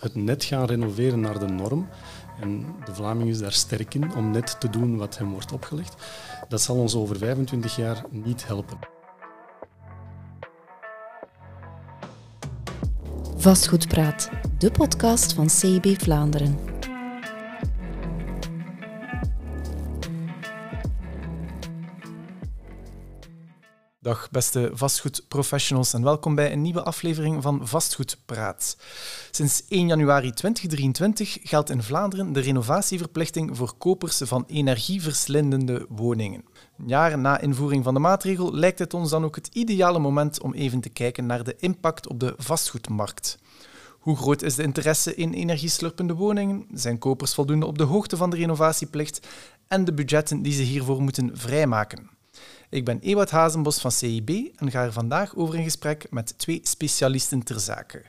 Het net gaan renoveren naar de norm, en de Vlaming is daar sterk in om net te doen wat hem wordt opgelegd, dat zal ons over 25 jaar niet helpen. Vastgoedpraat, de podcast van CIB Vlaanderen. Dag beste vastgoedprofessionals en welkom bij een nieuwe aflevering van Vastgoedpraat. Sinds 1 januari 2023 geldt in Vlaanderen de renovatieverplichting voor kopers van energieverslindende woningen. Jaren na invoering van de maatregel lijkt het ons dan ook het ideale moment om even te kijken naar de impact op de vastgoedmarkt. Hoe groot is de interesse in energieslurpende woningen? Zijn kopers voldoende op de hoogte van de renovatieplicht en de budgetten die ze hiervoor moeten vrijmaken? Ik ben Ewout Hazenbos van CIB en ga er vandaag over in gesprek met twee specialisten ter zake.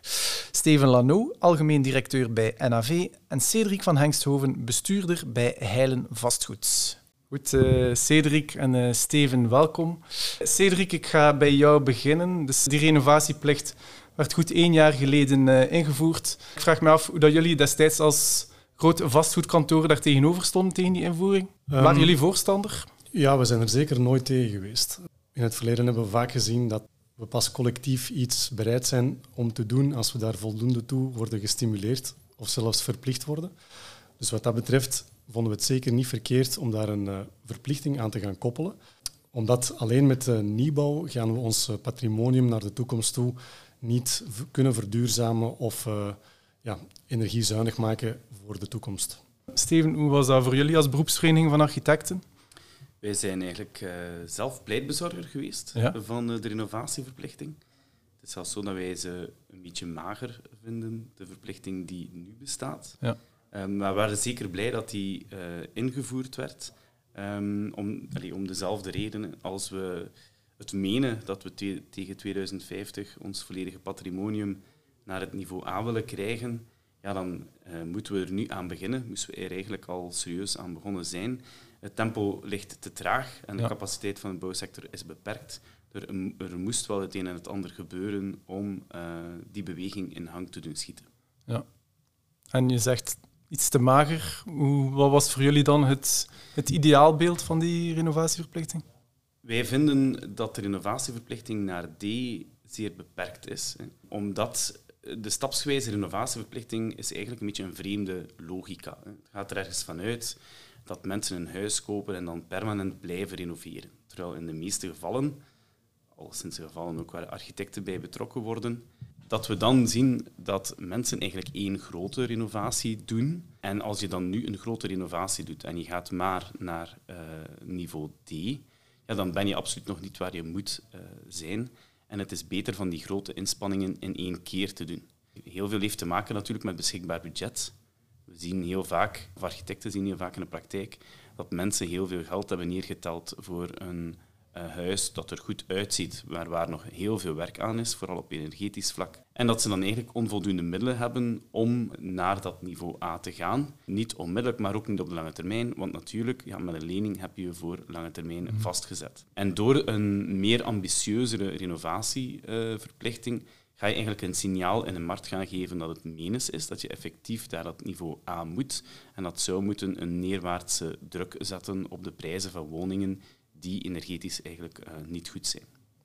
Steven Lano, algemeen directeur bij NAV, en Cedric van Hengsthoven, bestuurder bij Heilen Vastgoed. Goed, uh, Cedric en uh, Steven, welkom. Cedric, ik ga bij jou beginnen. Dus die renovatieplicht werd goed één jaar geleden uh, ingevoerd. Ik vraag me af hoe dat jullie destijds als grote vastgoedkantoren daar tegenover stonden tegen die invoering. Um, Waren jullie voorstander? Ja, we zijn er zeker nooit tegen geweest. In het verleden hebben we vaak gezien dat we pas collectief iets bereid zijn om te doen als we daar voldoende toe worden gestimuleerd of zelfs verplicht worden. Dus wat dat betreft vonden we het zeker niet verkeerd om daar een uh, verplichting aan te gaan koppelen. Omdat alleen met de nieuwbouw gaan we ons eh, patrimonium naar de toekomst toe niet kunnen verduurzamen of uh, ja, energiezuinig maken voor de toekomst. Steven, hoe was dat voor jullie als beroepsvereniging van architecten? Wij zijn eigenlijk uh, zelf pleitbezorger geweest van uh, de renovatieverplichting. Het is zelfs zo dat wij ze een beetje mager vinden, de verplichting die nu bestaat. Ja. Um, maar we waren zeker blij dat die uh, ingevoerd werd, um, om, allee, om dezelfde redenen als we het menen dat we te tegen 2050 ons volledige patrimonium naar het niveau A willen krijgen, ja, dan moeten we er nu aan beginnen. Moesten we er eigenlijk al serieus aan begonnen zijn het tempo ligt te traag en de capaciteit van de bouwsector is beperkt. Er, er, moest wel het een en het ander gebeuren om uh, die beweging in hang te doen schieten. Ja. En je zegt iets te mager. Hoe, wat was voor jullie dan het, het ideaalbeeld van die renovatieverplichting? Wij vinden dat de renovatieverplichting naar D zeer beperkt is. Hè. Omdat de stapsgewijze renovatieverplichting is eigenlijk een beetje een vreemde logica. Het gaat er ergens vanuit dat mensen een huis kopen en dan permanent blijven renoveren. Terwijl in de meeste gevallen, al sinds de gevallen ook waar architecten bij betrokken worden, dat we dan zien dat mensen eigenlijk één grote renovatie doen. En als je dan nu een grote renovatie doet en je gaat maar naar uh, niveau D, ja, dan ben je absoluut nog niet waar je moet uh, zijn. En het is beter van die grote inspanningen in één keer te doen. Heel veel heeft te maken natuurlijk met beschikbaar budget. We zien heel vaak, of architecten zien heel vaak in de praktijk, dat mensen heel veel geld hebben neergeteld voor een uh, huis dat er goed uitziet, maar waar nog heel veel werk aan is, vooral op energetisch vlak. En dat ze dan eigenlijk onvoldoende middelen hebben om naar dat niveau A te gaan. Niet onmiddellijk, maar ook niet op de lange termijn, want natuurlijk, ja, met een lening heb je voor lange termijn mhm. vastgezet. En door een meer ambitieuzere renovatieverplichting uh, ga je eigenlijk een signaal in de markt gaan geven dat het menens is, dat je effectief daar dat niveau A moet. En dat zou moeten een neerwaartse druk zetten op de prijzen van woningen die energetisch eigenlijk uh, niet goed zijn.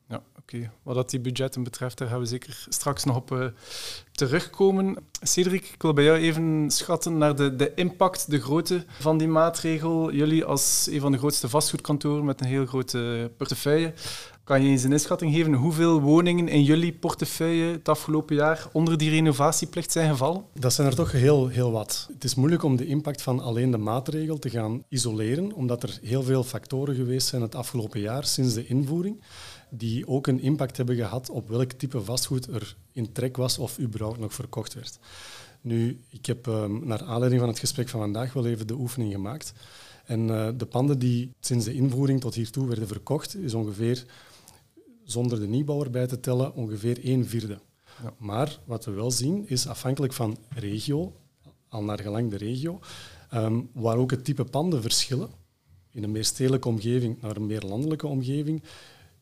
Ja, oké. Wat dat die budgetten betreft, daar gaan we zeker straks nog op uh, terugkomen. Cedric, ik wil bij jou even schatten naar de, de impact, de grootte van die maatregel. Jullie als een van de grootste vastgoedkantoren met een heel grote portefeuille, kan je eens een inschatting geven hoeveel woningen in jullie portefeuille het afgelopen jaar onder die renovatieplicht zijn gevallen? Dat zijn er toch heel, heel wat. Het is moeilijk om de impact van alleen de maatregel te gaan isoleren, omdat er heel veel factoren geweest zijn het afgelopen jaar sinds de invoering die ook een impact hebben gehad op welk type vastgoed er in trek was of überhaupt nog verkocht werd. Nu, ik heb um, naar aanleiding van het gesprek van vandaag wel even de oefening gemaakt. En uh, de panden die sinds de invoering tot hiertoe werden verkocht, is ongeveer zonder de nieuwbouw erbij te tellen, ongeveer een vierde. Ja. Maar wat we wel zien, is afhankelijk van regio, al naar gelang de regio, um, waar ook het type panden verschillen. In een meer stedelijke omgeving naar een meer landelijke omgeving,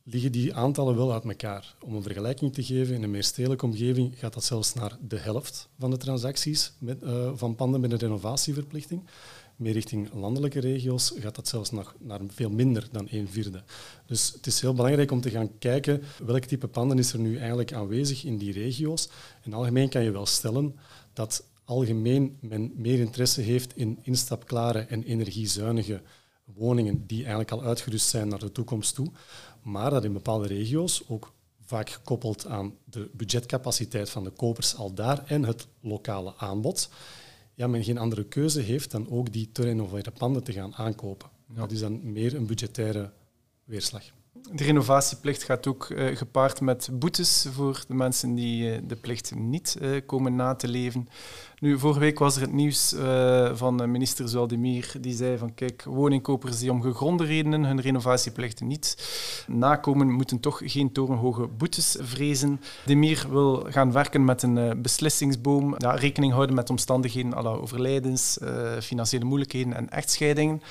liggen die aantallen wel uit elkaar. Om een vergelijking te geven, in een meer stedelijke omgeving gaat dat zelfs naar de helft van de transacties met, uh, van panden met een renovatieverplichting. Meer richting landelijke regio's gaat dat zelfs nog naar veel minder dan een vierde. Dus het is heel belangrijk om te gaan kijken welk type panden is er nu eigenlijk aanwezig in die regio's. In algemeen kan je wel stellen dat algemeen men meer interesse heeft in instapklare en energiezuinige woningen die eigenlijk al uitgerust zijn naar de toekomst toe, maar dat in bepaalde regio's, ook vaak gekoppeld aan de budgetcapaciteit van de kopers al daar en het lokale aanbod, ja, men geen andere keuze heeft dan ook die te renoveren panden te gaan aankopen. Dat is dan meer een budgettaire weerslag. De renovatieplicht gaat ook uh, gepaard met boetes voor de mensen die uh, de plicht niet uh, komen na te leven. Nu, vorige week was er het nieuws van minister Zoaldemir, die zei van kijk, woningkopers die om gegronde redenen hun renovatieplichten niet nakomen, moeten toch geen torenhoge boetes vrezen. Demir wil gaan werken met een beslissingsboom, rekening houden met omstandigheden alle overlijdens, financiële moeilijkheden en echtscheidingen.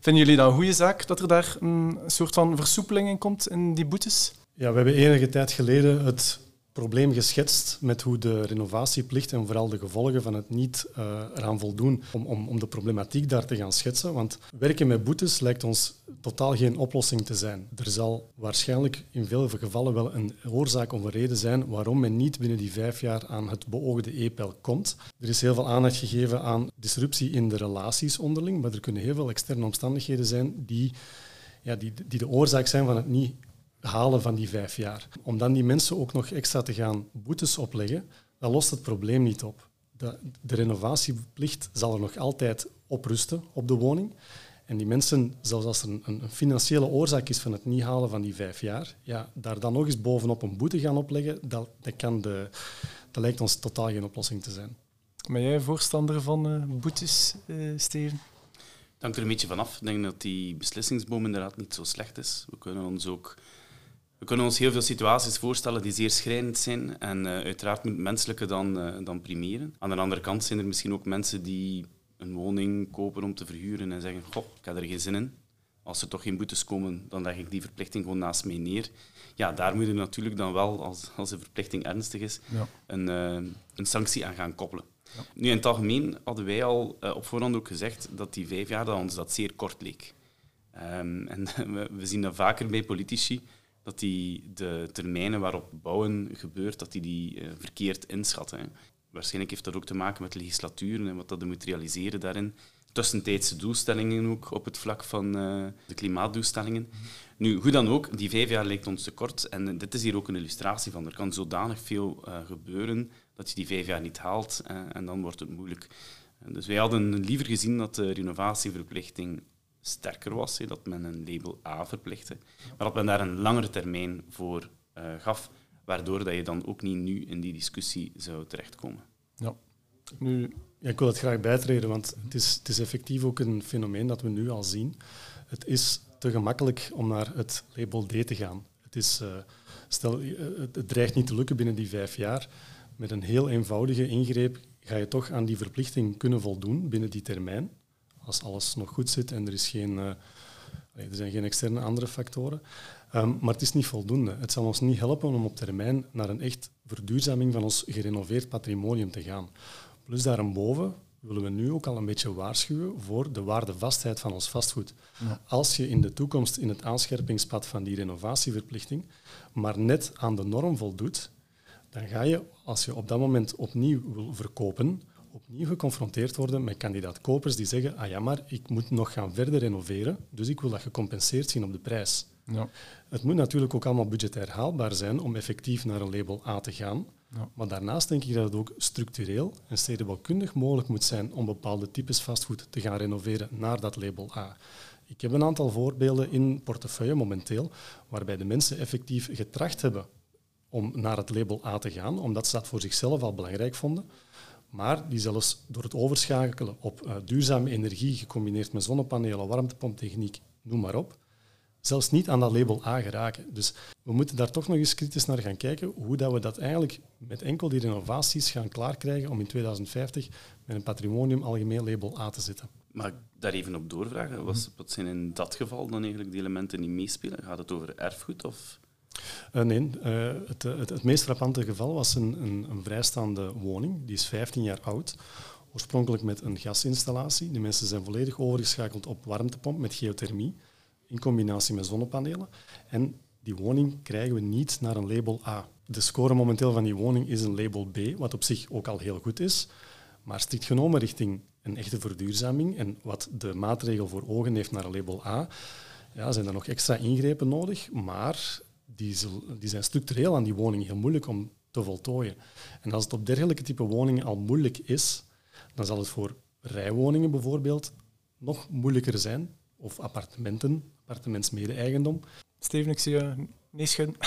Vinden jullie dat een goede zaak dat er daar een soort van versoepeling in komt in die boetes? Ja, we hebben enige tijd geleden het probleem geschetst met hoe de renovatieplicht en vooral de gevolgen van het niet uh, eraan voldoen om, om, om de problematiek daar te gaan schetsen. Want werken met boetes lijkt ons totaal geen oplossing te zijn. Er zal waarschijnlijk in veel gevallen wel een oorzaak of een reden zijn waarom men niet binnen die vijf jaar aan het beoogde e-pijl komt. Er is heel veel aandacht gegeven aan disruptie in de relaties onderling, maar er kunnen heel veel externe omstandigheden zijn die, ja, die, die de oorzaak zijn van het niet halen van die vijf jaar. Om dan die mensen ook nog extra te gaan boetes opleggen, dat lost het probleem niet op. De, de renovatieplicht zal er nog altijd op rusten op de woning. En die mensen, zelfs als er een, een, financiële oorzaak is van het niet halen van die vijf jaar, ja, daar dan nog eens bovenop een boete gaan opleggen, dat, dat, kan de, dat lijkt ons totaal geen oplossing te zijn. Ben jij voorstander van uh, boetes, uh, Steven? Het hangt er een beetje vanaf. Ik denk dat die beslissingsboom inderdaad niet zo slecht is. We kunnen ons ook we kunnen ons heel veel situaties voorstellen die zeer schrijnend zijn. En uh, uiteraard moet het menselijke dan, uh, dan primeren. Aan de andere kant zijn er misschien ook mensen die een woning kopen om te verhuren en zeggen, goh, ik heb er geen zin in. Als er toch geen boetes komen, dan leg ik die verplichting gewoon naast mij neer. Ja, daar moet je natuurlijk dan wel, als, als de verplichting ernstig is, ja. een, uh, een sanctie aan gaan koppelen. Ja. Nu, in het algemeen hadden wij al op voorhand ook gezegd dat die vijf jaar dat ons dat zeer kort leek. Um, en we, we zien dat vaker bij politici, dat die de termijnen waarop bouwen gebeurt, dat die die uh, verkeerd inschatten. Waarschijnlijk heeft dat ook te maken met legislaturen en wat dat moet realiseren daarin. Tussentijdse doelstellingen ook op het vlak van uh, de klimaatdoelstellingen. Nu, hoe dan ook, die vijf jaar lijkt ons te kort. En dit is hier ook een illustratie van. Er kan zodanig veel gebeuren dat je die vijf jaar niet haalt en dan wordt het moeilijk. Dus wij hadden liever gezien dat de renovatieverplichting sterker was, dat men een label A verplichtte, maar dat men daar een langere termijn voor uh, gaf, waardoor dat je dan ook niet nu in die discussie zou terechtkomen. Ja. Nu, ik wil het graag bijtreden, want het is, het is effectief ook een fenomeen dat we nu al zien. Het is te gemakkelijk om naar het label D te gaan. Het, is, uh, stel, uh, het dreigt niet te lukken binnen die vijf jaar. Met een heel eenvoudige ingreep ga je toch aan die verplichting kunnen voldoen binnen die termijn als alles nog goed zit en er, is geen, uh, er zijn geen externe andere factoren. Um, maar het is niet voldoende. Het zal ons niet helpen om op termijn naar een echt verduurzaming van ons gerenoveerd patrimonium te gaan. Plus daarboven willen we nu ook al een beetje waarschuwen voor de waardevastheid van ons vastgoed. Ja. Als je in de toekomst in het aanscherpingspad van die renovatieverplichting maar net aan de norm voldoet, dan ga je, als je op dat moment opnieuw wil verkopen, opnieuw geconfronteerd worden met kandidaat-kopers die zeggen, ah ja, maar ik moet nog gaan verder renoveren, dus ik wil dat gecompenseerd zien op de prijs. Ja. Het moet natuurlijk ook allemaal budgetair haalbaar zijn om effectief naar een label A te gaan. Ja. Maar daarnaast denk ik dat het ook structureel en stedenbouwkundig mogelijk moet zijn om bepaalde types vastgoed te gaan renoveren naar dat label A. Ik heb een aantal voorbeelden in portefeuille momenteel waarbij de mensen effectief getracht hebben om naar het label A te gaan, omdat ze dat voor zichzelf al belangrijk vonden maar die zelfs door het overschakelen op uh, duurzame energie gecombineerd met zonnepanelen, warmtepomptechniek, noem maar op, zelfs niet aan dat label A geraken. Dus we moeten daar toch nog eens kritisch naar gaan kijken hoe dat we dat eigenlijk met enkel die renovaties gaan klaarkrijgen om in 2050 met een patrimonium algemeen label A te zitten. Ik daar even op doorvragen? Wat zijn in dat geval dan eigenlijk die elementen die meespelen? Gaat het over erfgoed of uh, nee, uh, het, het, het, meest frappante geval was een, een, een, vrijstaande woning. Die is 15 jaar oud. Oorspronkelijk met een gasinstallatie. De mensen zijn volledig overgeschakeld op warmtepomp met geothermie. In combinatie met zonnepanelen. En die woning krijgen we niet naar een label A. De score momenteel van die woning is een label B, wat op zich ook al heel goed is. Maar strikt genomen richting een echte verduurzaming en wat de maatregel voor ogen heeft naar een label A, ja, zijn er nog extra ingrepen nodig. Maar die, die zijn structureel aan die woning heel moeilijk om te voltooien. En als het op dergelijke type woningen al moeilijk is, dan zal het voor rijwoningen bijvoorbeeld nog moeilijker zijn, of appartementen, appartementsmede-eigendom. Steven, ik zie je schudden.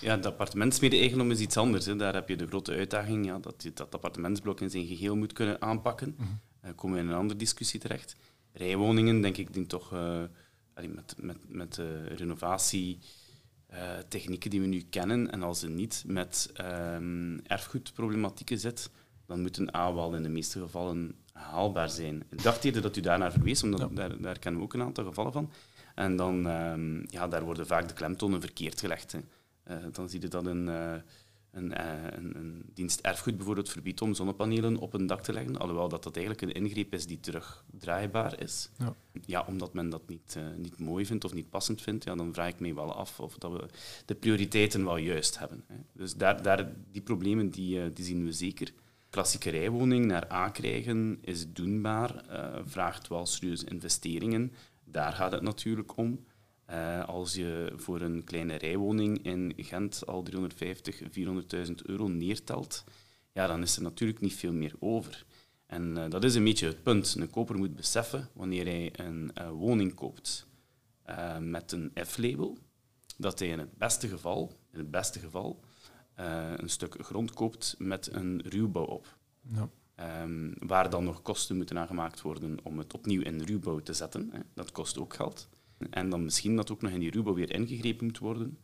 Ja, het appartementsmede-eigendom is iets anders. Hè. Daar heb je de grote uitdaging ja, dat je dat appartementsblok in zijn geheel moet kunnen aanpakken. Mm -hmm. komen we in een andere discussie terecht. Rijwoningen, denk ik, die toch uh, met, met, met uh, renovatie uh, technieken die we nu kennen. En als ze niet met um, erfgoedproblematieken zit, dan moeten A wel in de meeste gevallen haalbaar zijn. Ik dacht eerder dat u daarnaar verwees, omdat daar, daar kennen we ook een aantal gevallen van. En dan, um, ja, daar worden vaak de klemtonen verkeerd gelegd. Hè. Uh, dan zie je dat een, uh, een, uh, een, een, dienst erfgoed bijvoorbeeld verbiedt om zonnepanelen op een dak te leggen, alhoewel dat, dat eigenlijk een ingreep is die terugdraaibaar is. Ja, ja omdat men dat niet, niet mooi vindt of niet passend vindt, ja, dan vraag ik me wel af of dat we de prioriteiten wel juist hebben. Hè. Dus daar, daar, die problemen die, die zien we zeker klassieke rijwoning naar A krijgen is doenbaar, uh, vraagt wel serieuze investeringen. Daar gaat het natuurlijk om. Uh, als je voor een kleine rijwoning in Gent al 350, 400.000 euro neertelt, ja, dan is er natuurlijk niet veel meer over. En uh, dat is een beetje het punt. Een koper moet beseffen, wanneer hij een woning koopt met een F-label, dat hij in het beste geval, in het beste geval een stuk grond koopt met een ruwbouw op. Ja. Um, waar dan nog kosten moeten aangemaakt worden om het opnieuw in ruwbouw te zetten. Hè. Dat kost ook geld. En dan misschien dat ook nog in die ruwbouw weer ingegrepen moet worden.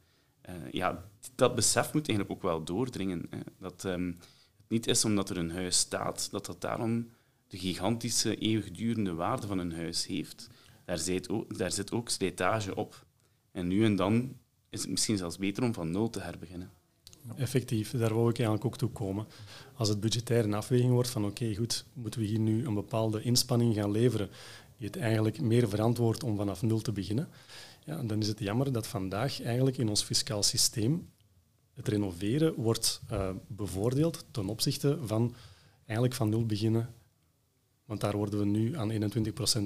Uh, ja, dat besef moet eigenlijk ook wel doordringen. Hè. Dat um, het niet is omdat er een huis staat, dat dat daarom de gigantische eeuwigdurende waarde van een huis heeft. Daar zit ook, daar zit ook slijtage op. En nu en dan is het misschien zelfs beter om van nul te herbeginnen. Effectief, daar wou ik eigenlijk ook toe komen. Als het budgetair een afweging wordt van oké, goed, moeten we hier nu een bepaalde inspanning gaan leveren die het eigenlijk meer verantwoordt om vanaf nul te beginnen, ja, dan is het jammer dat vandaag eigenlijk in ons fiscaal systeem het renoveren wordt uh, bevoordeeld ten opzichte van eigenlijk van nul beginnen want daar worden we nu aan 21%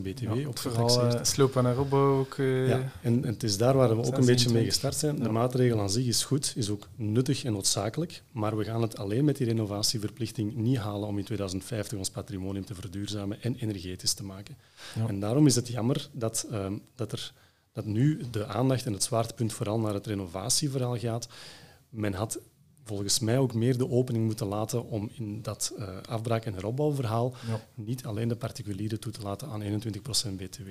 BTW ja, op Vooral uh, slopen en ook. Uh, ja, en, en, het is daar waar we ook een beetje mee gestart zijn. De maatregel aan zich is goed, is ook nuttig en noodzakelijk, maar we gaan het alleen met die renovatieverplichting niet halen om in 2050 ons patrimonium te verduurzamen en energetisch te maken. Ja. En daarom is het jammer dat, uh, dat, er, dat nu de aandacht en het zwaartepunt vooral naar het renovatieverhaal gaat. Men had volgens mij ook meer de opening moeten laten om in dat uh, afbraak- en heropbouwverhaal ja. niet alleen de particulieren toe te laten aan 21% BTW,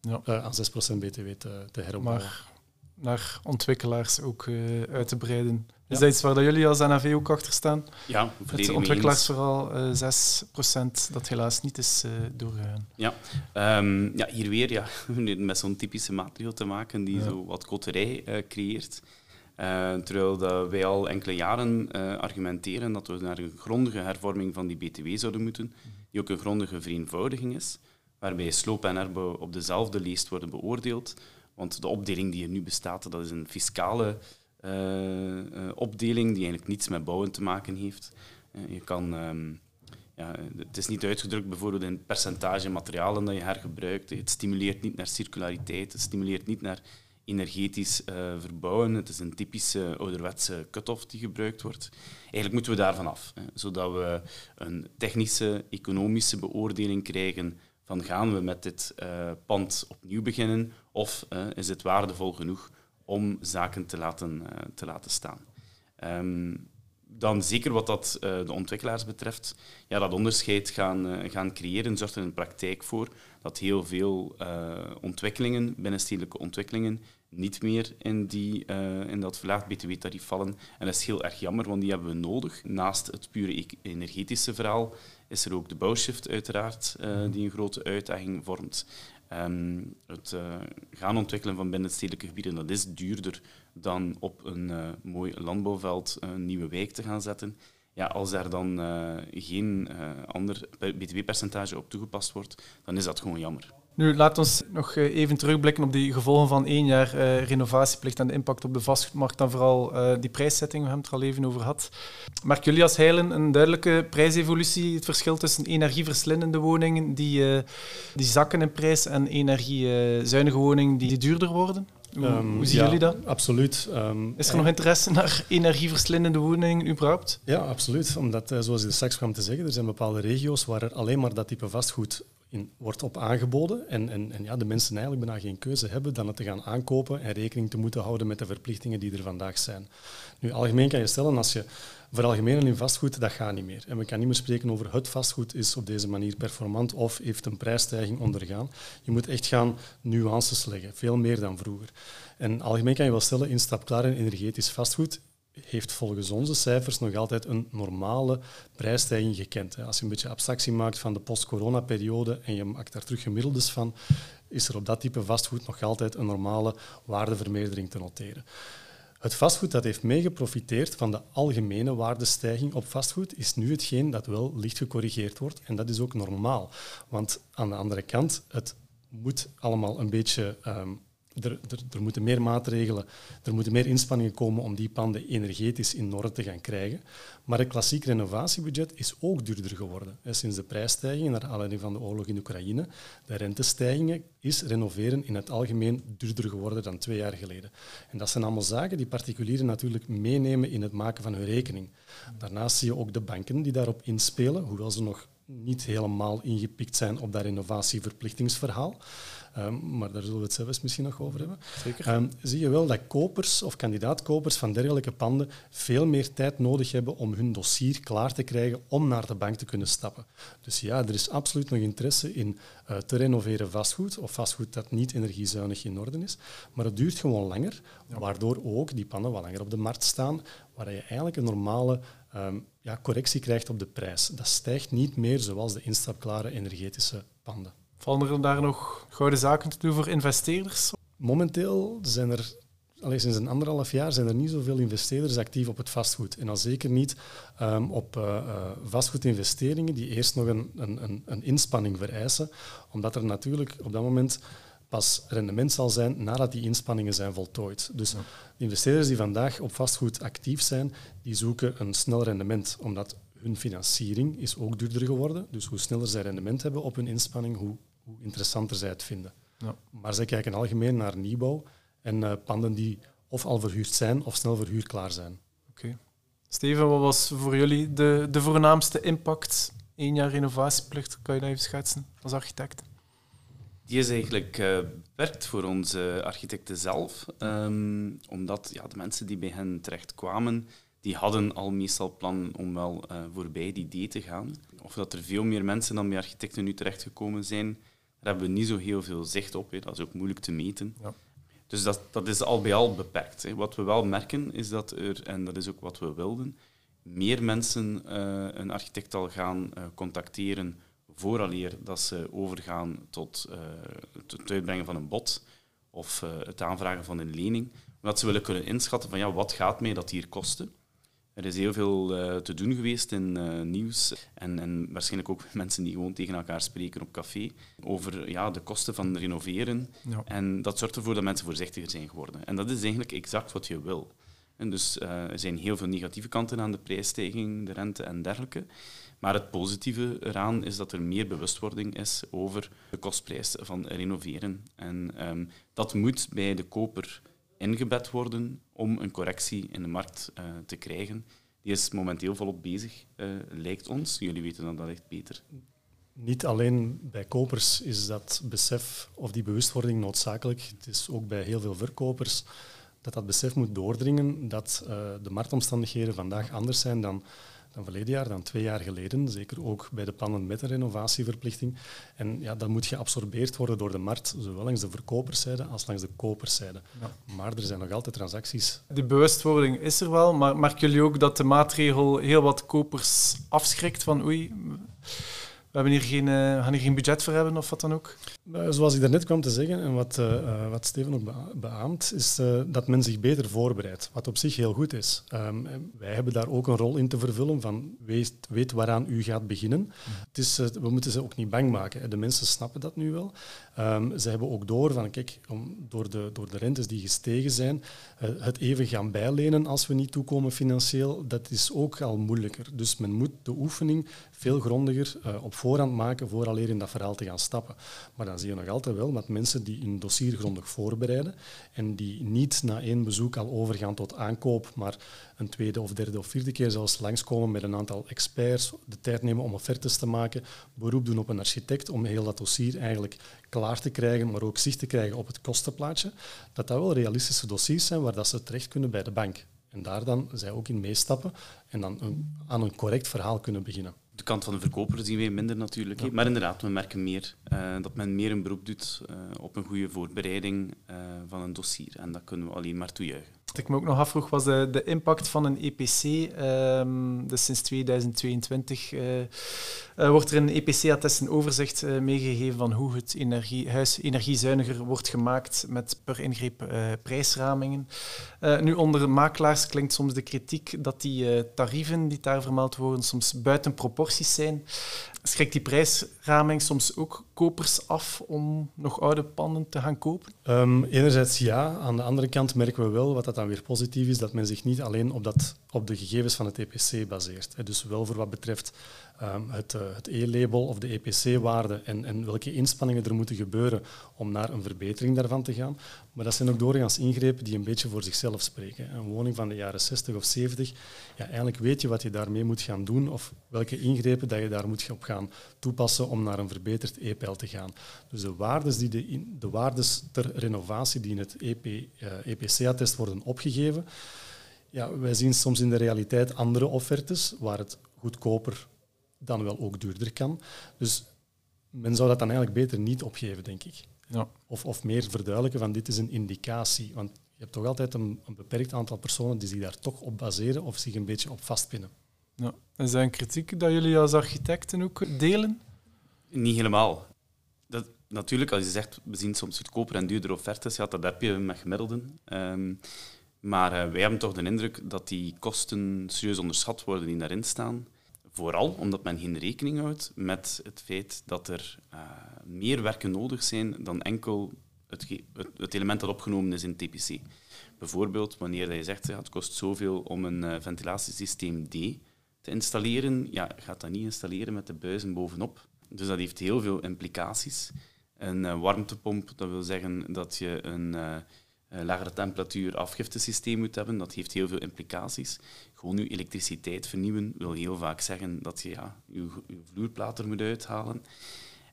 ja. uh, aan 6% BTW te, te heropbouwen. Maar naar ontwikkelaars ook uh, uit te breiden. Is dat iets waar dat jullie als NAV ook achter staan? Ja, het ontwikkelaarsverhaal 6% dat helaas niet is doorgegaan. Ja. Um, ja, hier weer ja, met zo'n typische maatregel te maken die zo wat koterij creëert. Uh, terwijl dat wij al enkele jaren uh, argumenteren dat we naar een grondige hervorming van die BTW zouden moeten, die ook een grondige vereenvoudiging is, waarbij sloop en herbouw op dezelfde lijst worden beoordeeld. Want de opdeling die er nu bestaat, dat is een fiscale uh, opdeling die eigenlijk niets met bouwen te maken heeft. je kan... Um, ja, het is niet uitgedrukt bijvoorbeeld in percentage materialen dat je hergebruikt. Het stimuleert niet naar circulariteit, het stimuleert niet naar energetisch uh, verbouwen. Het is een typische ouderwetse cut-off die gebruikt wordt. Eigenlijk moeten we daarvan af, hè, zodat we een technische, economische beoordeling krijgen van gaan we met dit uh, pand opnieuw beginnen of uh, is het waardevol genoeg om zaken te laten, te laten staan. Um, dan zeker wat dat, de ontwikkelaars betreft, ja, dat onderscheid gaan, gaan creëren, zorgt er in de praktijk voor dat heel veel ontwikkelingen, binnenstedelijke ontwikkelingen, niet meer in, die, in dat verlaagd btw-tarief vallen. En dat is heel erg jammer, want die hebben we nodig. Naast het pure e-, energetische verhaal is er ook de bouwshift uiteraard, die een grote uitdaging vormt. Um, het uh, gaan ontwikkelen van binnenstedelijke gebieden dat is duurder dan op een mooi landbouwveld een nieuwe wijk te gaan zetten. Ja, als daar dan geen ander btw-percentage op toegepast wordt, dan is dat gewoon jammer. Nu, laat ons nog even terugblikken op die gevolgen van één jaar uh, renovatieplicht en de impact op de vastgoedmarkt, dan vooral uh, die prijszetting, we hebben het er al even over gehad. Merken jullie als Heilen een duidelijke prijsevolutie, het verschil tussen energieverslindende woningen die, uh, die zakken in prijs en energiezuinige woningen die, die duurder worden? Hoe, um, hoe zien ja, jullie dat? Absoluut. Um, is er nog interesse naar energieverslindende woningen überhaupt? Ja, absoluut. Omdat, zoals je straks kwam te zeggen, er zijn bepaalde regio's waar er alleen maar dat type vastgoed in, wordt op aangeboden. En, en, en ja, de mensen eigenlijk bijna geen keuze hebben dan het te gaan aankopen en rekening te moeten houden met de verplichtingen die er vandaag zijn. Nu, algemeen kan je stellen, als je veralgemenen in vastgoed, dat gaat niet meer. En we kan niet meer spreken over het vastgoed is op deze manier performant of heeft een prijsstijging ondergaan. Je moet echt gaan nuances leggen, veel meer dan vroeger. En algemeen kan je wel stellen, instapklaar en energetisch vastgoed heeft volgens onze cijfers nog altijd een normale prijsstijging gekend. Als je een beetje abstractie maakt van de post-corona-periode en je maakt daar terug gemiddeldes van, is er op dat type vastgoed nog altijd een normale waardevermeerdering te noteren. Het vastgoed dat heeft meegeprofiteerd van de algemene waardestijging op vastgoed, is nu hetgeen dat wel licht gecorrigeerd wordt. En dat is ook normaal. Want aan de andere kant, het moet allemaal een beetje um, er, er, er, moeten meer maatregelen, er moeten meer inspanningen komen om die panden energetisch in orde te gaan krijgen. Maar het klassiek renovatiebudget is ook duurder geworden. Sinds de prijsstijgingen naar aanleiding van de oorlog in Oekraïne, de rentestijgingen, is renoveren in het algemeen duurder geworden dan twee jaar geleden. En dat zijn allemaal zaken die particulieren natuurlijk meenemen in het maken van hun rekening. Daarnaast zie je ook de banken die daarop inspelen, hoewel ze nog niet helemaal ingepikt zijn op dat renovatieverplichtingsverhaal. Um, maar daar zullen we het zelfs misschien nog over hebben. Zeker. Um, zie je wel dat kopers of kandidaatkopers van dergelijke panden veel meer tijd nodig hebben om hun dossier klaar te krijgen om naar de bank te kunnen stappen. Dus ja, er is absoluut nog interesse in uh, te renoveren vastgoed of vastgoed dat niet energiezuinig in orde is. Maar het duurt gewoon langer, waardoor ook die panden wat langer op de markt staan, waar je eigenlijk een normale um, ja, correctie krijgt op de prijs. Dat stijgt niet meer zoals de instapklare energetische panden. Vallen er daar nog gouden zaken te doen voor investeerders? Momenteel zijn er, alleen sinds een anderhalf jaar, zijn er niet zoveel investeerders actief op het vastgoed. En al zeker niet um, op uh, uh, vastgoedinvesteringen die eerst nog een, een, een inspanning vereisen, omdat er natuurlijk op dat moment pas rendement zal zijn nadat die inspanningen zijn voltooid. Dus de investeerders die vandaag op vastgoed actief zijn, die zoeken een snel rendement, omdat hun financiering is ook duurder geworden. Dus hoe sneller zij rendement hebben op hun inspanning, hoe hoe interessanter zij het vinden. Ja. Maar zij kijken algemeen naar nieuwbouw en uh, panden die of al verhuurd zijn of snel verhuurklaar zijn. Oké. Okay. Steven, wat was voor jullie de, de voornaamste impact? Eén jaar renovatieplicht, kan je dat even schetsen als architect? Die is eigenlijk uh, beperkt voor onze architecten zelf, um, omdat ja, de mensen die bij hen terecht kwamen, die hadden al meestal plan om wel uh, voorbij die idee te gaan. Of dat er veel meer mensen dan bij architecten nu terechtgekomen zijn, daar hebben we niet zo heel veel zicht op. Dat is ook moeilijk te meten. Ja. Dus dat, dat is al bij al beperkt. Wat we wel merken is dat er, en dat is ook wat we wilden, meer mensen uh, een architect al gaan contacteren vooraleer dat ze overgaan tot uh, het uitbrengen van een bod of het aanvragen van een lening. Omdat ze willen kunnen inschatten van ja, wat gaat mij dat hier kosten. Er is heel veel uh, te doen geweest in uh, nieuws en, en, waarschijnlijk ook mensen die gewoon tegen elkaar spreken op café over ja, de kosten van renoveren. Ja. En dat zorgt ervoor dat mensen voorzichtiger zijn geworden. En dat is eigenlijk exact wat je wil. En dus uh, er zijn heel veel negatieve kanten aan de prijsstijging, de rente en dergelijke. Maar het positieve eraan is dat er meer bewustwording is over de kostprijs van renoveren. En um, dat moet bij de koper ingebed worden om een correctie in de markt uh, te krijgen. Die is momenteel volop bezig, uh, lijkt ons. Jullie weten dan dat echt beter. Niet alleen bij kopers is dat besef of die bewustwording noodzakelijk. Het is ook bij heel veel verkopers. dat dat besef moet doordringen dat uh, de marktomstandigheden vandaag anders zijn dan dan verleden jaar, dan twee jaar geleden. Zeker ook bij de plannen met een renovatieverplichting. En ja, dat moet geabsorbeerd worden door de markt, zowel langs de verkoperszijde als langs de koperszijde. Ja. Maar er zijn nog altijd transacties. Die bewustwording is er wel, maar merken jullie ook dat de maatregel heel wat kopers afschrikt van oei, we hebben hier geen, uh, gaan hier geen budget voor hebben of wat dan ook? Eh, zoals ik daarnet kwam te zeggen en wat, uh, wat Steven ook beaamt, is dat men zich beter voorbereidt, wat op zich heel goed is. Um, wij hebben daar ook een rol in te vervullen van weet, weet waaraan u gaat beginnen. Mhm. Het is, we moeten ze ook niet bang maken. De mensen snappen dat nu wel. Um, ze hebben ook door van, kijk, om, door, de, door de rentes die gestegen zijn, het even gaan bijlenen als we niet toekomen financieel, dat is ook al moeilijker. Dus men moet de oefening veel grondiger op voorhand maken vooraleer in dat verhaal te gaan stappen. Maar dan zie je nog altijd wel met mensen die hun dossier grondig voorbereiden en die niet na één bezoek al overgaan tot aankoop, maar een tweede of derde of vierde keer zelfs langskomen met een aantal experts, de tijd nemen om offertes te maken, beroep doen op een architect om heel dat dossier eigenlijk klaar te krijgen, maar ook zicht te krijgen op het kostenplaatje, dat dat wel realistische dossiers zijn waar dat ze terecht kunnen bij de bank. En daar dan zij ook in meestappen en dan een, aan een correct verhaal kunnen beginnen de kant van de verkoper zien we minder natuurlijk. Maar inderdaad, we merken meer uh, dat men meer een beroep doet uh, op een goede voorbereiding uh, van een dossier. En dat kunnen we alleen maar toejuichen. Wat ik me ook nog afvroeg was de, de impact van een EPC. Ehm, dus sinds 2022 wordt er een EPC-attest een overzicht meegegeven van hoe het huis energiezuiniger wordt gemaakt met per ingreep prijsramingen. nu, onder makelaars klinkt soms de kritiek dat die tarieven die daar vermeld worden soms buiten proportie zijn. Schrikt die prijsraming soms ook kopers af om nog oude panden te gaan kopen? Um, enerzijds ja. Aan de andere kant merken we wel, wat dat dan weer positief is, dat men zich niet alleen op, dat, op de gegevens van het EPC baseert. Dus wel voor wat betreft um, het, uh, het E-label of de EPC-waarde en, en welke inspanningen er moeten gebeuren om naar een verbetering daarvan te gaan. Maar dat zijn ook doorgaans ingrepen die een beetje voor zichzelf spreken. Een woning van de jaren 60 of 70, ja, eigenlijk weet je wat je daarmee moet gaan doen of welke ingrepen dat je daar moet op gaan toepassen om naar een verbeterd E-peil te gaan. Dus de waardes, die de, de waardes ter renovatie die in het EP, EPC-attest worden opgegeven, ja, wij zien soms in de realiteit andere offertes waar het goedkoper dan wel ook duurder kan. Dus men zou dat dan eigenlijk beter niet opgeven, denk ik. Ja. Of, of meer verduidelijken van dit is een indicatie. Want je hebt toch altijd een, een beperkt aantal personen die zich daar toch op baseren of zich een beetje op vastpinnen. Ja. Is dat een kritiek dat jullie als architecten ook delen? Niet helemaal. Dat, natuurlijk, als je zegt, we zien soms goedkoper en duurder offertes, ja, dat heb je met gemiddelden. Um, maar uh, wij hebben toch de indruk dat die kosten serieus onderschat worden die daarin staan. Vooral omdat men geen rekening houdt met het feit dat er uh, meer werken nodig zijn dan enkel het, het, element dat opgenomen is in TPC. Bijvoorbeeld wanneer je zegt, ja, het kost zoveel om een uh, ventilatiesysteem D te installeren, ja, gaat dat niet installeren met de buizen bovenop. Dus dat heeft heel veel implicaties. Een uh, warmtepomp, dat wil zeggen dat je een uh, lagere temperatuur afgiftesysteem moet hebben. Dat heeft heel veel implicaties. Gewoon je elektriciteit vernieuwen wil heel vaak zeggen dat je ja, je, je moet uithalen.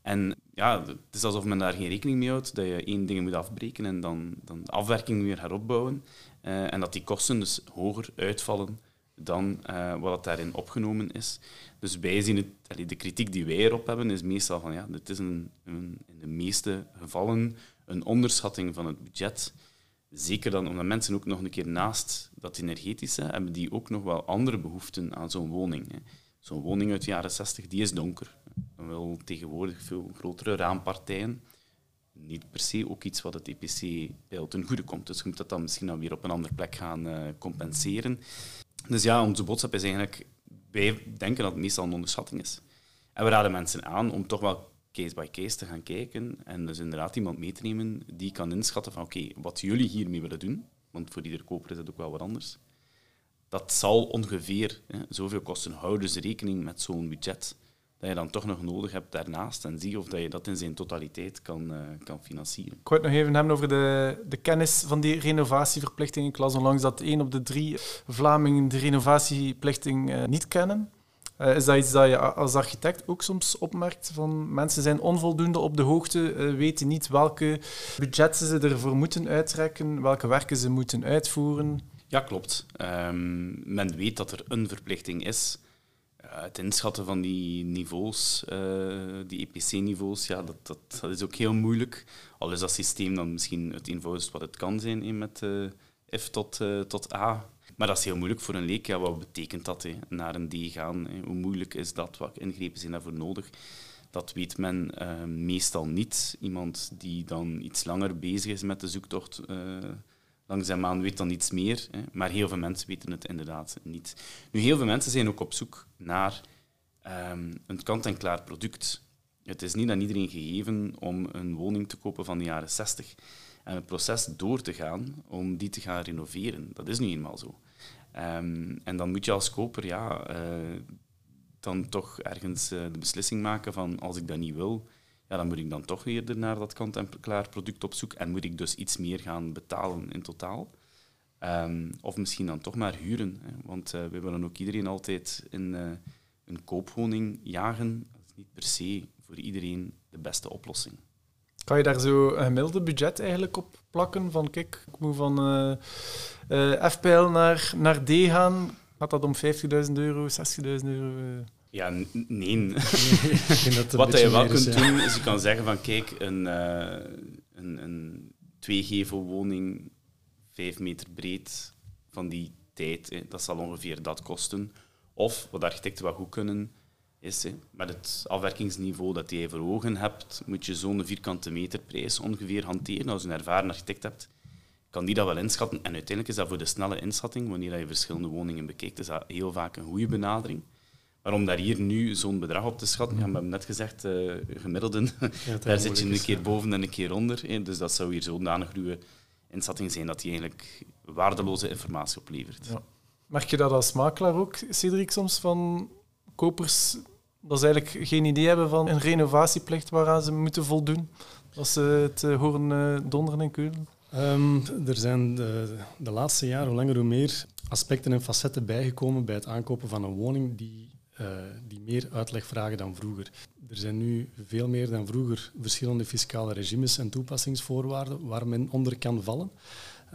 En ja, het is alsof men daar geen rekening mee houdt, dat je één ding moet afbreken en dan, dan de afwerking weer heropbouwen. Uh, en dat die kosten dus hoger uitvallen dan uh, wat daarin opgenomen is. Dus wij zien het, de kritiek die wij erop hebben, is meestal van ja, dit is een, een, in de meeste gevallen een onderschatting van het budget. Zeker dan omdat mensen ook nog een keer naast dat energetische hebben die ook nog wel andere behoeften aan zo'n woning. Zo'n woning uit de jaren 60 die is donker. Dan wil tegenwoordig veel grotere raampartijen. Niet per se ook iets wat het EPC-beeld ten goede komt. Dus je moet dat dan misschien dan weer op een andere plek gaan uh, compenseren. Dus ja, onze boodschap is eigenlijk, wij denken dat het meestal een onderschatting is. En we raden mensen aan om toch wel case by case te gaan kijken en dus inderdaad iemand mee te nemen die kan inschatten van oké, wat jullie hiermee willen doen, want voor ieder koper is dat ook wel wat anders, dat zal ongeveer hè, zoveel kosten. Hou dus rekening met zo'n budget dat je dan toch nog nodig hebt daarnaast en zie of dat je dat in zijn totaliteit kan, uh, kan financieren. Ik wou het nog even hebben over de, de kennis van die renovatieverplichting. Ik las onlangs dat één op de drie Vlamingen de renovatieplichting uh, niet kennen. Uh, is dat iets dat je als architect ook soms opmerkt? Van mensen zijn onvoldoende op de hoogte, uh, weten niet welke budgetten ze ervoor moeten uittrekken, welke werken ze moeten uitvoeren? Ja, klopt. Um, men weet dat er een verplichting is. Uh, het inschatten van die niveaus, die EPC-niveaus, ja, dat, dat, dat, is ook heel moeilijk. Al is dat systeem dan misschien het eenvoudigst wat het kan zijn met F tot, tot A. Maar dat is heel moeilijk voor een leek. Ja, wat betekent dat, hè? naar een D gaan? Hè? Hoe moeilijk is dat? Wat ingrepen zijn daarvoor nodig? Dat weet men uh, meestal niet. Iemand die dan iets langer bezig is met de zoektocht, uh, langzaamaan weet dan iets meer. Hè? Maar heel veel mensen weten het inderdaad niet. Nu, heel veel mensen zijn ook op zoek naar um, een kant-en-klaar product. Het is niet aan iedereen gegeven om een woning te kopen van de jaren 60 en het proces door te gaan om die te gaan renoveren. Dat is nu eenmaal zo. Um, en dan moet je als koper ja, uh, dan toch ergens uh, de beslissing maken van als ik dat niet wil, ja, dan moet ik dan toch eerder naar dat kant-en-klaar product op zoek en moet ik dus iets meer gaan betalen in totaal. Um, of misschien dan toch maar huren. Hè, want uh, we willen ook iedereen altijd in een koopwoning jagen. Dat is niet per se voor iedereen de beste oplossing. Kan je daar zo een gemiddelde budget eigenlijk op plakken? Van kijk, ik moet van uh, uh, FPL naar, naar D gaan. Gaat dat om 50.000 euro, 60.000 euro? Ja, nee. Wat je wel kunt doen, is je kan zeggen van kijk, een, een, een 2G-woning, 5 meter breed, van die tijd, dat zal ongeveer dat kosten. Of, wat architecten wel goed kunnen, is. Hè. Met het afwerkingsniveau dat je voor ogen hebt, moet je zo'n vierkante meterprijs ongeveer hanteren. Als je een ervaren architect hebt, kan die dat wel inschatten. En uiteindelijk is dat voor de snelle inschatting, wanneer je verschillende woningen bekijkt, is dat heel vaak een goede benadering. Maar om daar hier nu zo'n bedrag op te schatten, ja, we hebben net gezegd, uh, gemiddelden, daar zit je een keer boven en een keer onder. Hè. Dus dat zou hier zodanig ruwe inschatting zijn dat die eigenlijk waardeloze informatie oplevert. Ja. Merk je dat als makelaar ook, Cedric, soms van kopers dat ze eigenlijk geen idee hebben van een renovatieplicht waaraan ze moeten voldoen als ze het uh, horen uh, donderen en keulen? Um, er zijn de, de, laatste jaren, hoe langer hoe meer, aspecten en facetten bijgekomen bij het aankopen van een woning die, uh, die meer uitleg vragen dan vroeger. Er zijn nu veel meer dan vroeger verschillende fiscale regimes en toepassingsvoorwaarden waar men onder kan vallen.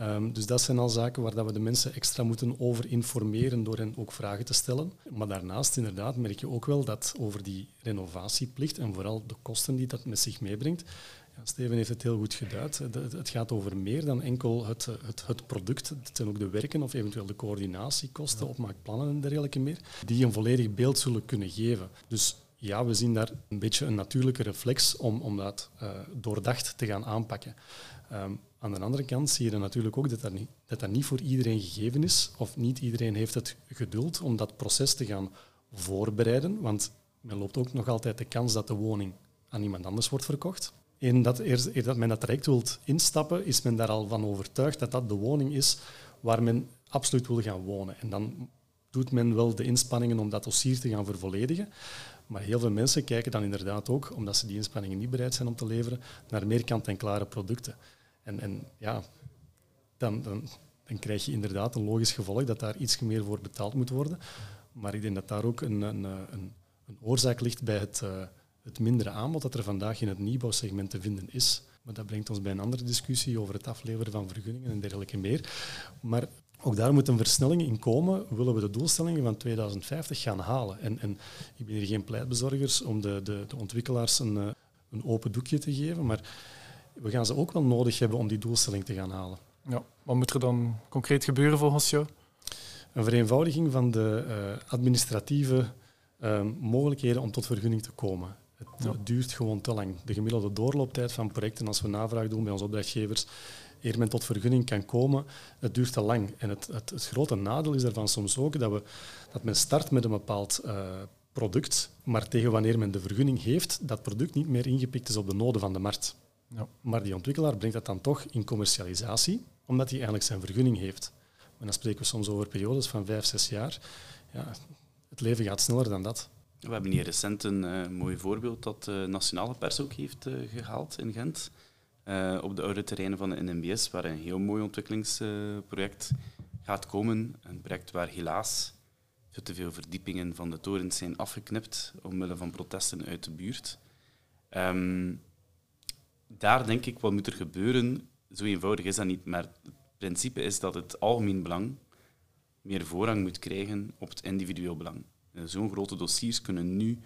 Um, dus dat zijn al zaken waar dat we de mensen extra moeten over informeren door hen ook vragen te stellen. Maar daarnaast inderdaad merk je ook wel dat over die renovatieplicht en vooral de kosten die dat met zich meebrengt, Steven heeft het heel goed geduid. Het gaat over meer dan enkel het, het, het, product. Het zijn ook de werken of eventueel de coördinatiekosten, opmaakplannen en dergelijke meer, die een volledig beeld zullen kunnen geven. Dus ja, we zien daar een beetje een natuurlijke reflex om, om dat uh, doordacht te gaan aanpakken. Um, aan de andere kant zie je dan natuurlijk ook dat dat, niet, dat dat niet voor iedereen gegeven is, of niet iedereen heeft het geduld om dat proces te gaan voorbereiden, want men loopt ook nog altijd de kans dat de woning aan iemand anders wordt verkocht. En dat eer dat men dat traject wilt instappen, is men daar al van overtuigd dat dat de woning is waar men absoluut wil gaan wonen. En dan doet men wel de inspanningen om dat dossier te gaan vervolledigen. Maar heel veel mensen kijken dan inderdaad ook, omdat ze die inspanningen niet bereid zijn om te leveren, naar meer kant-en-klare producten. En, en ja, dan, dan, krijg je inderdaad een logisch gevolg dat daar iets meer voor betaald moet worden. Maar ik denk dat daar ook een, een, een, een oorzaak ligt bij het, uh, het mindere aanbod dat er vandaag in het nieuwbouwsegment te vinden is. Maar dat brengt ons bij een andere discussie over het afleveren van vergunningen en dergelijke meer. Maar ook daar moet een versnelling in komen, willen we de doelstellingen van 2050 gaan halen. En, en ik ben hier geen pleitbezorgers om de, de, de ontwikkelaars een, eh, een open doekje te geven, maar we gaan ze ook wel nodig hebben om die doelstelling te gaan halen. Ja, wat moet er dan concreet gebeuren volgens jou? Een vereenvoudiging van de uh, administratieve uh, mogelijkheden om tot vergunning te komen. Het, ja. duurt gewoon te lang. De gemiddelde doorlooptijd van projecten, als we navraag doen bij onze opdrachtgevers, eer men tot vergunning kan komen, het duurt te lang. En het, het, het grote nadeel is daarvan soms ook dat, we, dat men start met een bepaald uh, product, maar tegen wanneer men de vergunning heeft, dat product niet meer ingepikt is op de noden van de markt. Ja. Maar die ontwikkelaar brengt dat dan toch in commercialisatie, omdat hij eigenlijk zijn vergunning heeft. En dan spreken we soms over periodes van vijf, zes jaar. Ja, het leven gaat sneller dan dat. We hebben hier recent een uh, mooi voorbeeld dat de nationale pers ook heeft uh, gehaald in Gent. Uh, op de oude terreinen van de NMBS, waar een heel mooi ontwikkelingsproject gaat komen. Een project waar helaas Veel te veel verdiepingen van de torens zijn afgeknipt omwille van protesten uit de buurt. Ehm, daar denk ik, wat moet er gebeuren? Zo eenvoudig is dat niet, maar het principe is dat het algemeen belang meer voorrang moet krijgen op het individueel belang. Zo'n grote dossiers kunnen nu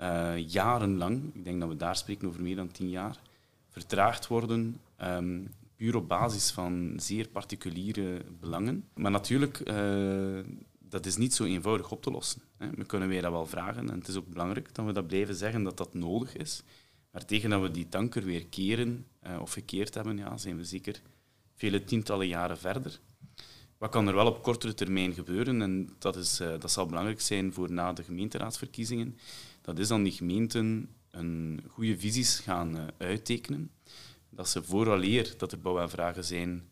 uh, jarenlang, ik denk dat we daar spreken over meer dan tien jaar, vertraagd worden, um, puur op basis van zeer particuliere belangen. Maar natuurlijk, uh, dat is niet zo eenvoudig op te lossen. Hè. We kunnen weer dat wel vragen en het is ook belangrijk dat we dat blijven zeggen, dat dat nodig is. Maar tegen dat we die tanker weer keren uh, of gekeerd hebben, ja, zijn we zeker vele tientallen jaren verder. Wat kan er wel op kortere termijn gebeuren? En dat, is, uh, dat zal belangrijk zijn voor na de gemeenteraadsverkiezingen. Dat is dan die gemeenten een goede visies gaan uh, uittekenen. Dat ze vooraleer dat er bouwaanvragen zijn,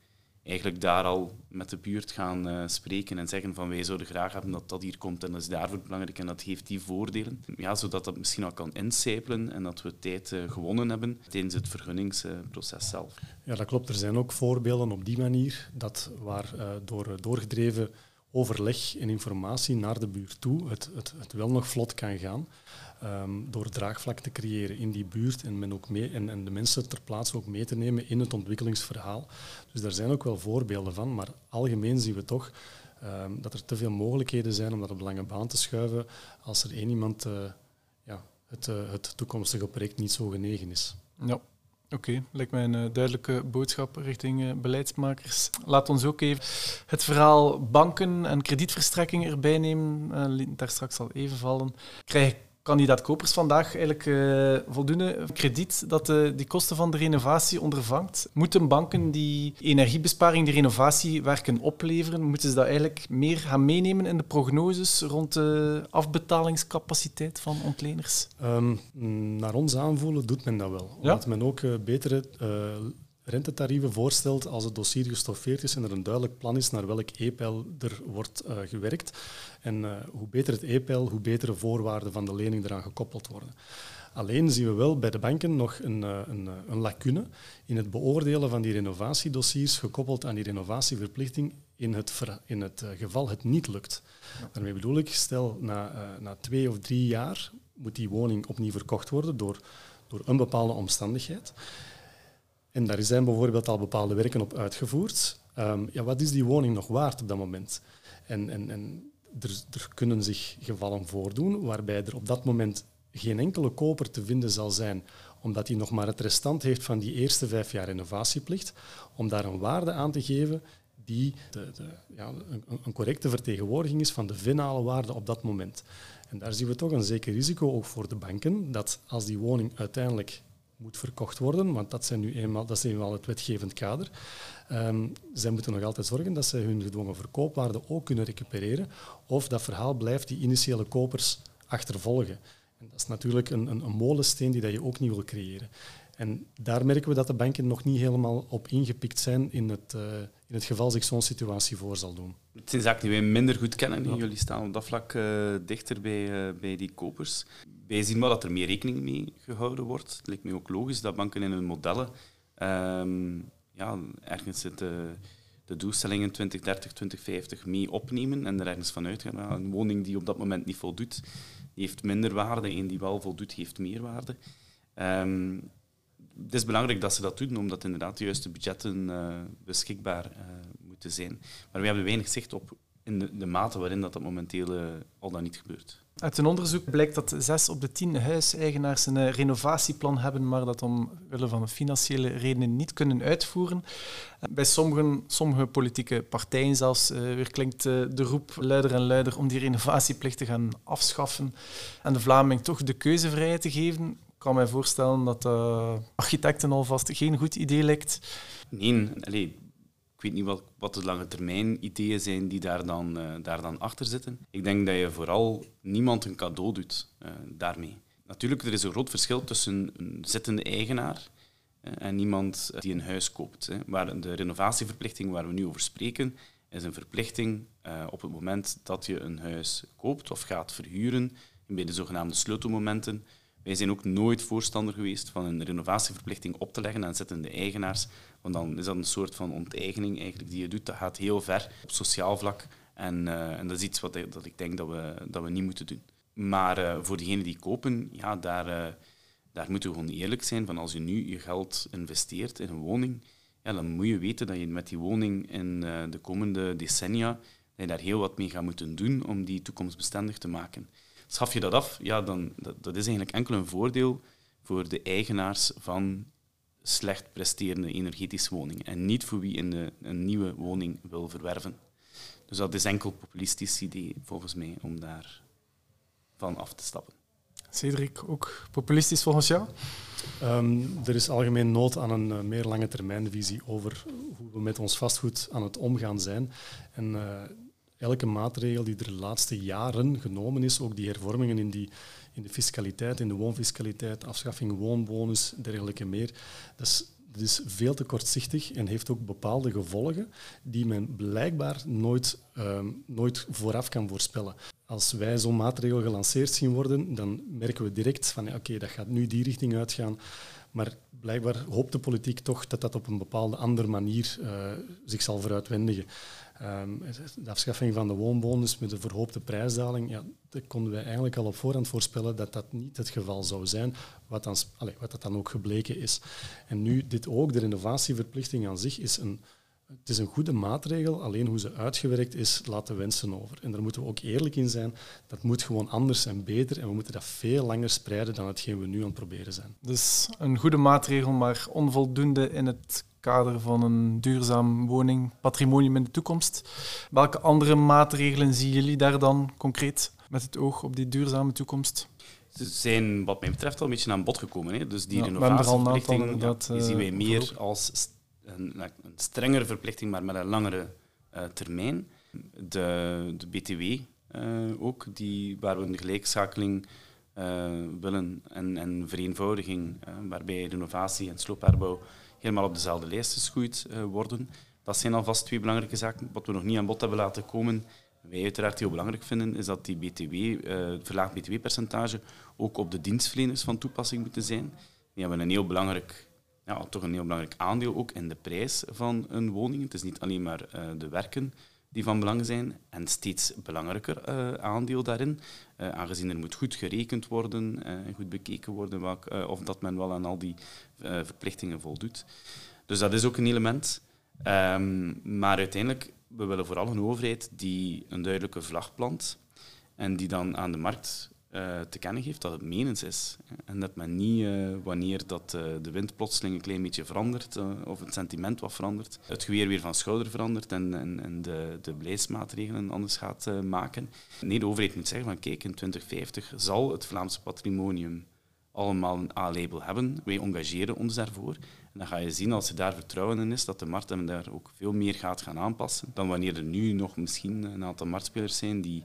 eigenlijk daar al met de buurt gaan uh, spreken en zeggen van wij zouden graag hebben dat dat hier komt en dat is daarvoor belangrijk en dat heeft die voordelen. Ja, zodat dat misschien al kan incijpelen en dat we tijd uh, gewonnen hebben tijdens het vergunningsproces zelf. Ja, dat klopt. Er zijn ook voorbeelden op die manier dat waar uh, door doorgedreven overleg en informatie naar de buurt toe het, het, het wel nog vlot kan gaan. Um, door draagvlak te creëren in die buurt en, men ook mee, en, en, de mensen ter plaatse ook mee te nemen in het ontwikkelingsverhaal. Dus daar zijn ook wel voorbeelden van, maar algemeen zien we toch um, dat er te veel mogelijkheden zijn om dat op lange baan te schuiven als er één iemand uh, ja, het, uh, het toekomstige project niet zo genegen is. Ja. Oké, lijkt mij een uh, duidelijke boodschap richting beleidsmakers. Laat ons ook even het verhaal banken en kredietverstrekking erbij nemen. Uh, daar straks al even vallen. Krijg kandidaat kopers vandaag eigenlijk uh, voldoende krediet dat de, die kosten van de renovatie ondervangt? Moeten banken die energiebesparing, die renovatiewerken opleveren, moeten ze dat eigenlijk meer gaan meenemen in de prognoses rond de afbetalingscapaciteit van ontleners? Um, naar ons aanvoelen doet men dat wel. Omdat ja? men ook uh, betere uh, rentetarieven voorstelt als het dossier gestoffeerd is en er een duidelijk plan is naar welk e-pijl er wordt uh, gewerkt. En uh, hoe beter het e-pijl, hoe betere voorwaarden van de lening eraan gekoppeld worden. Alleen zien we wel bij de banken nog een, uh, een, een lacune in het beoordelen van die renovatiedossiers gekoppeld aan die renovatieverplichting in het, in het geval het niet lukt. Ja. Daarmee bedoel ik, stel na, na twee of drie jaar moet die woning opnieuw verkocht worden door, door een bepaalde omstandigheid. En daar zijn bijvoorbeeld al bepaalde werken op uitgevoerd. Um, ja, wat is die woning nog waard op dat moment? En, en, en er, er, kunnen zich gevallen voordoen waarbij er op dat moment geen enkele koper te vinden zal zijn, omdat hij nog maar het restant heeft van die eerste vijf jaar renovatieplicht, om daar een waarde aan te geven die de, de, ja, een, een, correcte vertegenwoordiging is van de finale waarde op dat moment. En daar zien we toch een zeker risico ook voor de banken, dat als die woning uiteindelijk moet verkocht worden, want dat, zijn nu eenmaal, dat is eenmaal het wetgevend kader. Um, zij moeten nog altijd zorgen dat zij hun gedwongen verkoopwaarde ook kunnen recupereren, of dat verhaal blijft die initiële kopers achtervolgen. En dat is natuurlijk een, een, een molensteen die dat je ook niet wil creëren. En daar merken we dat de banken nog niet helemaal op ingepikt zijn in het, uh, in het geval zich zo'n situatie voor zal doen. Het zijn zaken die wij minder goed kennen. Ja. Jullie staan op dat vlak uh, dichter bij, uh, bij die kopers. Wij zien wel dat er meer rekening mee gehouden wordt. Het lijkt me ook logisch dat banken in hun modellen um, ja, ergens het, de doelstellingen 2030, 2050 mee opnemen en er ergens van uitgaan. Een woning die op dat moment niet voldoet, heeft minder waarde. Een die wel voldoet, heeft meer waarde. Um, het is belangrijk dat ze dat doen, omdat inderdaad de juiste budgetten uh, beschikbaar uh, moeten zijn. Maar we hebben weinig zicht op in de, de mate waarin dat, dat momenteel al dan niet gebeurt. Uit een onderzoek blijkt dat zes op de tien huiseigenaars een renovatieplan hebben, maar dat omwille van financiële redenen niet kunnen uitvoeren. Bij sommigen, sommige politieke partijen zelfs weer klinkt de roep luider en luider om die renovatieplicht te gaan afschaffen en de Vlaming toch de keuzevrijheid te geven kan mij voorstellen dat uh, architecten alvast geen goed idee lijkt. Nee, ik weet niet wat, wat de lange termijn ideeën zijn die daar dan, uh, daar dan achter zitten. Ik denk dat je vooral niemand een cadeau doet uh, daarmee. Natuurlijk, er is een groot verschil tussen een zittende eigenaar en iemand die een huis koopt. Hè. Waar de renovatieverplichting waar we nu over spreken, is een verplichting op het moment dat je een huis koopt of gaat verhuren, bij de zogenaamde sleutelmomenten, wij zijn ook nooit voorstander geweest van een renovatieverplichting op te leggen aan zittende eigenaars, want dan is dat een soort van onteigening eigenlijk die je doet. Dat gaat heel ver op sociaal vlak En, en dat is iets wat dat ik denk dat we, dat we niet moeten doen. Maar voor degenen die kopen, ja, daar, daar moeten we gewoon eerlijk zijn. Van als je nu je geld investeert in een woning, ja, dan moet je weten dat je met die woning in de komende decennia dat daar heel wat mee gaat moeten doen om die toekomstbestendig te maken. Schaf je dat af, ja, dan, dat, dat is eigenlijk enkel een voordeel voor de eigenaars van slecht presterende energetische woningen en niet voor wie in de, een nieuwe woning wil verwerven. Dus dat is enkel populistisch idee, volgens mij, om daar van af te stappen. Cedric, ook populistisch volgens jou? Ehm, er is algemeen nood aan een uh, meer lange termijnvisie over hoe we met ons vastgoed aan het omgaan zijn. En uh, elke maatregel die er de laatste jaren genomen is, ook die hervormingen in, die, in de fiscaliteit, in de woonfiscaliteit, afschaffing woonbonus, dergelijke meer, dat is, is veel te kortzichtig en heeft ook bepaalde gevolgen die men blijkbaar nooit, um, nooit vooraf kan voorspellen. Als wij zo'n maatregel gelanceerd zien worden, dan merken we direct van oké, dat gaat nu die richting uitgaan. Maar blijkbaar hoopt de politiek toch dat dat op een bepaalde andere manier uh, zich zal vooruitwendigen. Um, de afschaffing van de woonbonus met de verhoopte prijsdaling, ja, dat konden wij eigenlijk al op voorhand voorspellen dat dat niet het geval zou zijn, wat, dan, wat dat dan ook gebleken is. En nu dit ook, de renovatieverplichting aan zich, is een, het is een goede maatregel, alleen hoe ze uitgewerkt is, laat de wensen over. En daar moeten we ook eerlijk in zijn, dat moet gewoon anders en beter en we moeten dat veel langer spreiden dan hetgeen we nu aan het proberen zijn. Dus een goede maatregel, maar onvoldoende in het kader van een duurzaam woningpatrimonium in de toekomst. Welke andere maatregelen zien jullie daar dan concreet met het oog op die duurzame toekomst? Ze zijn wat mij betreft al een beetje aan bod gekomen. Hè? Dus die ja, renovatieverplichting ja, die zien wij meer als een, een, strengere verplichting, maar met een langere uh, termijn. De, de BTW eh, ook, die, waar we een gelijkschakeling uh, willen en, en vereenvoudiging, waarbij renovatie en sloopherbouw helemaal op dezelfde lijst geschoeid worden. Dat zijn alvast twee belangrijke zaken. Wat we nog niet aan bod hebben laten komen, wij uiteraard heel belangrijk vinden, is dat die BTW, het verlaagd BTW-percentage ook op de dienstverleners van toepassing moeten zijn. Die hebben een heel belangrijk ja, toch een heel belangrijk aandeel ook in de prijs van een woning. Het is niet alleen maar uh, de werken die van belang zijn en steeds belangrijker uh, aandeel daarin, uh, aangezien er moet goed gerekend worden en goed bekeken worden of dat men wel aan al die verplichtingen voldoet. Dus dat is ook een element. Um, maar uiteindelijk, we willen vooral een overheid die een duidelijke vlag plant en die dan aan de markt uh, te kennen geeft dat het menens is. En dat men niet, uh, wanneer dat, uh, de wind plotseling een klein beetje verandert, of het sentiment wat verandert, het geweer weer van schouder verandert en, en, en de, de beleidsmaatregelen anders gaat maken. Nee, de overheid moet zeggen van kijk, in 2050 zal het Vlaamse patrimonium allemaal een A-label hebben. Wij engageren ons daarvoor. En dan ga je zien, als er daar vertrouwen in is, dat de markt hem daar ook veel meer gaat gaan aanpassen dan wanneer er nu nog misschien een aantal marktspelers zijn die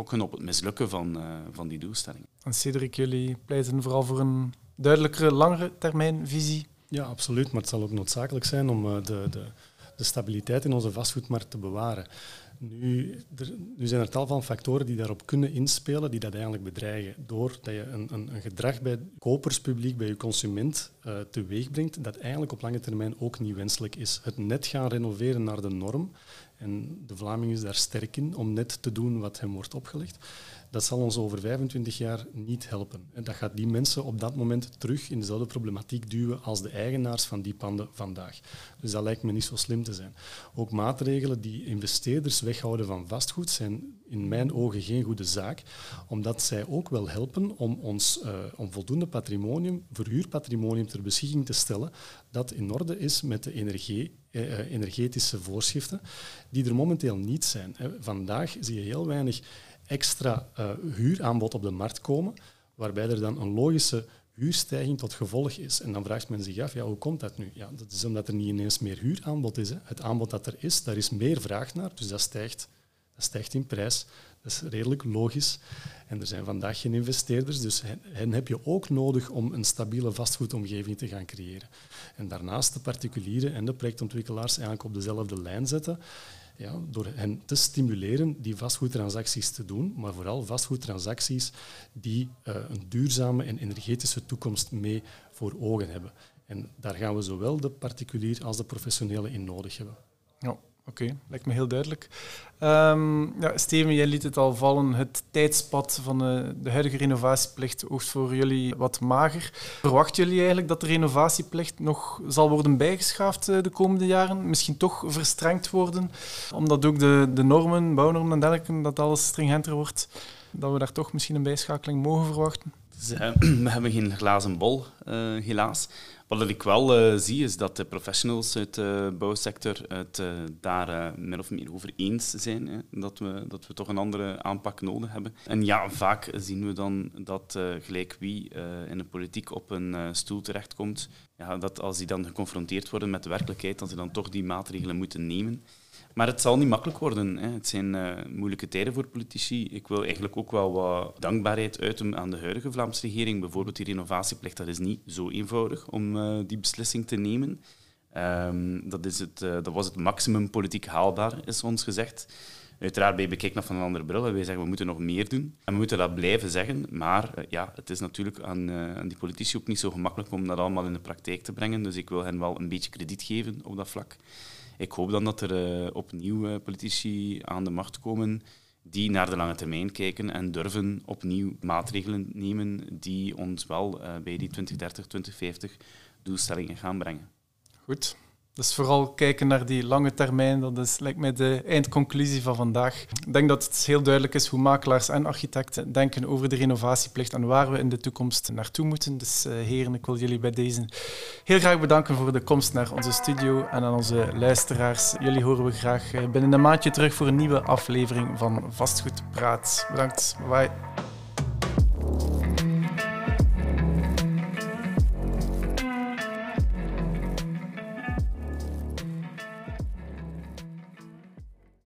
gokken op het mislukken van, uh, van die doelstellingen. En Cedric, jullie pleiten vooral voor een duidelijkere, langere termijn visie? Ja, absoluut. Maar het zal ook noodzakelijk zijn om uh, de, de, de stabiliteit in onze vastgoedmarkt te bewaren. Nu, er, nu, zijn er tal van factoren die daarop kunnen inspelen, die dat eigenlijk bedreigen. Doordat je een, een, een gedrag bij het koperspubliek, bij je consument, uh, teweeg brengt, dat eigenlijk op lange termijn ook niet wenselijk is. Het net gaan renoveren naar de norm en de Vlaming is daar sterk in om net te doen wat hem wordt opgelegd. Dat zal ons over 25 jaar niet helpen. En dat gaat die mensen op dat moment terug in dezelfde problematiek duwen als de eigenaars van die panden vandaag. Dus dat lijkt me niet zo slim te zijn. Ook maatregelen die investeerders weghouden van vastgoed zijn in mijn ogen geen goede zaak, omdat zij ook wel helpen om ons uh, om voldoende patrimonium, verhuurpatrimonium ter beschikking te stellen dat in orde is met de energie, eh, eh, energetische voorschriften, die er momenteel niet zijn. Vandaag zie je heel weinig extra huuraanbod op de markt komen, waarbij er dan een logische huurstijging tot gevolg is. En dan vraagt men zich af, ja, hoe komt dat nu? Ja, dat is omdat er niet ineens meer huuraanbod is. Hè. Het aanbod dat er is, daar is meer vraag naar, dus dat stijgt, dat stijgt in prijs. Dat is redelijk logisch. En er zijn vandaag geen investeerders, dus hen, heb je ook nodig om een stabiele vastgoedomgeving te gaan creëren. En daarnaast de particulieren en de projectontwikkelaars eigenlijk op dezelfde lijn zetten ja, door hen te stimuleren die vastgoedtransacties te doen, maar vooral vastgoedtransacties die uh, een duurzame en energetische toekomst mee voor ogen hebben. En daar gaan we zowel de particulier als de professionele in nodig hebben. Ja, Oké, lijkt me heel duidelijk. Um, ja, Steven, jij liet het al vallen. Het tijdspad van de, eh, de huidige renovatieplicht oogt voor jullie wat mager. Verwachten jullie eigenlijk dat de renovatieplicht nog zal worden bijgeschaafd eh, de komende jaren? Misschien toch verstrengd worden? Omdat ook de, de normen, bouwnormen en dergelijke, dat alles stringenter wordt? Dat we daar toch misschien een bijschakeling mogen verwachten? We hebben geen glazen bol, uh, helaas. Wat ik wel uh, zie, is dat de professionals uit de bouwsector het uh, daar uh, min of meer over eens zijn. Hè, dat, we, dat we toch een andere aanpak nodig hebben. En ja, vaak zien we dan dat gelijk wie in de politiek op een stoel terechtkomt, ja, dat als die dan geconfronteerd worden met de werkelijkheid, dat ze dan toch die maatregelen moeten nemen. Maar het zal niet makkelijk worden. Hè. Het zijn uh, moeilijke tijden voor politici. Ik wil eigenlijk ook wel wat dankbaarheid uiten aan de huidige Vlaamse regering. Bijvoorbeeld die renovatieplicht, dat is niet zo eenvoudig om uh, die beslissing te nemen. Um, dat, is het, uh, dat was het maximum politiek haalbaar, is ons gezegd. Uiteraard ben je bekijkt nog van een andere bril. Wij zeggen, we moeten nog meer doen. En we moeten dat blijven zeggen. Maar ja, het is natuurlijk aan, aan die politici ook niet zo gemakkelijk om dat allemaal in de praktijk te brengen. Dus ik wil hen wel een beetje krediet geven op dat vlak ik hoop dan dat er uh, opnieuw politici aan de macht komen die naar de lange termijn kijken en durven opnieuw maatregelen nemen die ons wel bij die 2030, 2050 doelstellingen gaan brengen. Goed, dus vooral kijken naar die lange termijn, dat is, lijkt mij de eindconclusie van vandaag. Ik denk dat het heel duidelijk is hoe makelaars en architecten denken over de renovatieplicht en waar we in de toekomst naartoe moeten. Dus uh, heren, ik wil jullie bij deze heel graag bedanken voor de komst naar onze studio en aan onze luisteraars. Jullie horen we graag eh, binnen een maandje terug voor een nieuwe aflevering van Vastgoed Praat. Bedankt, bye.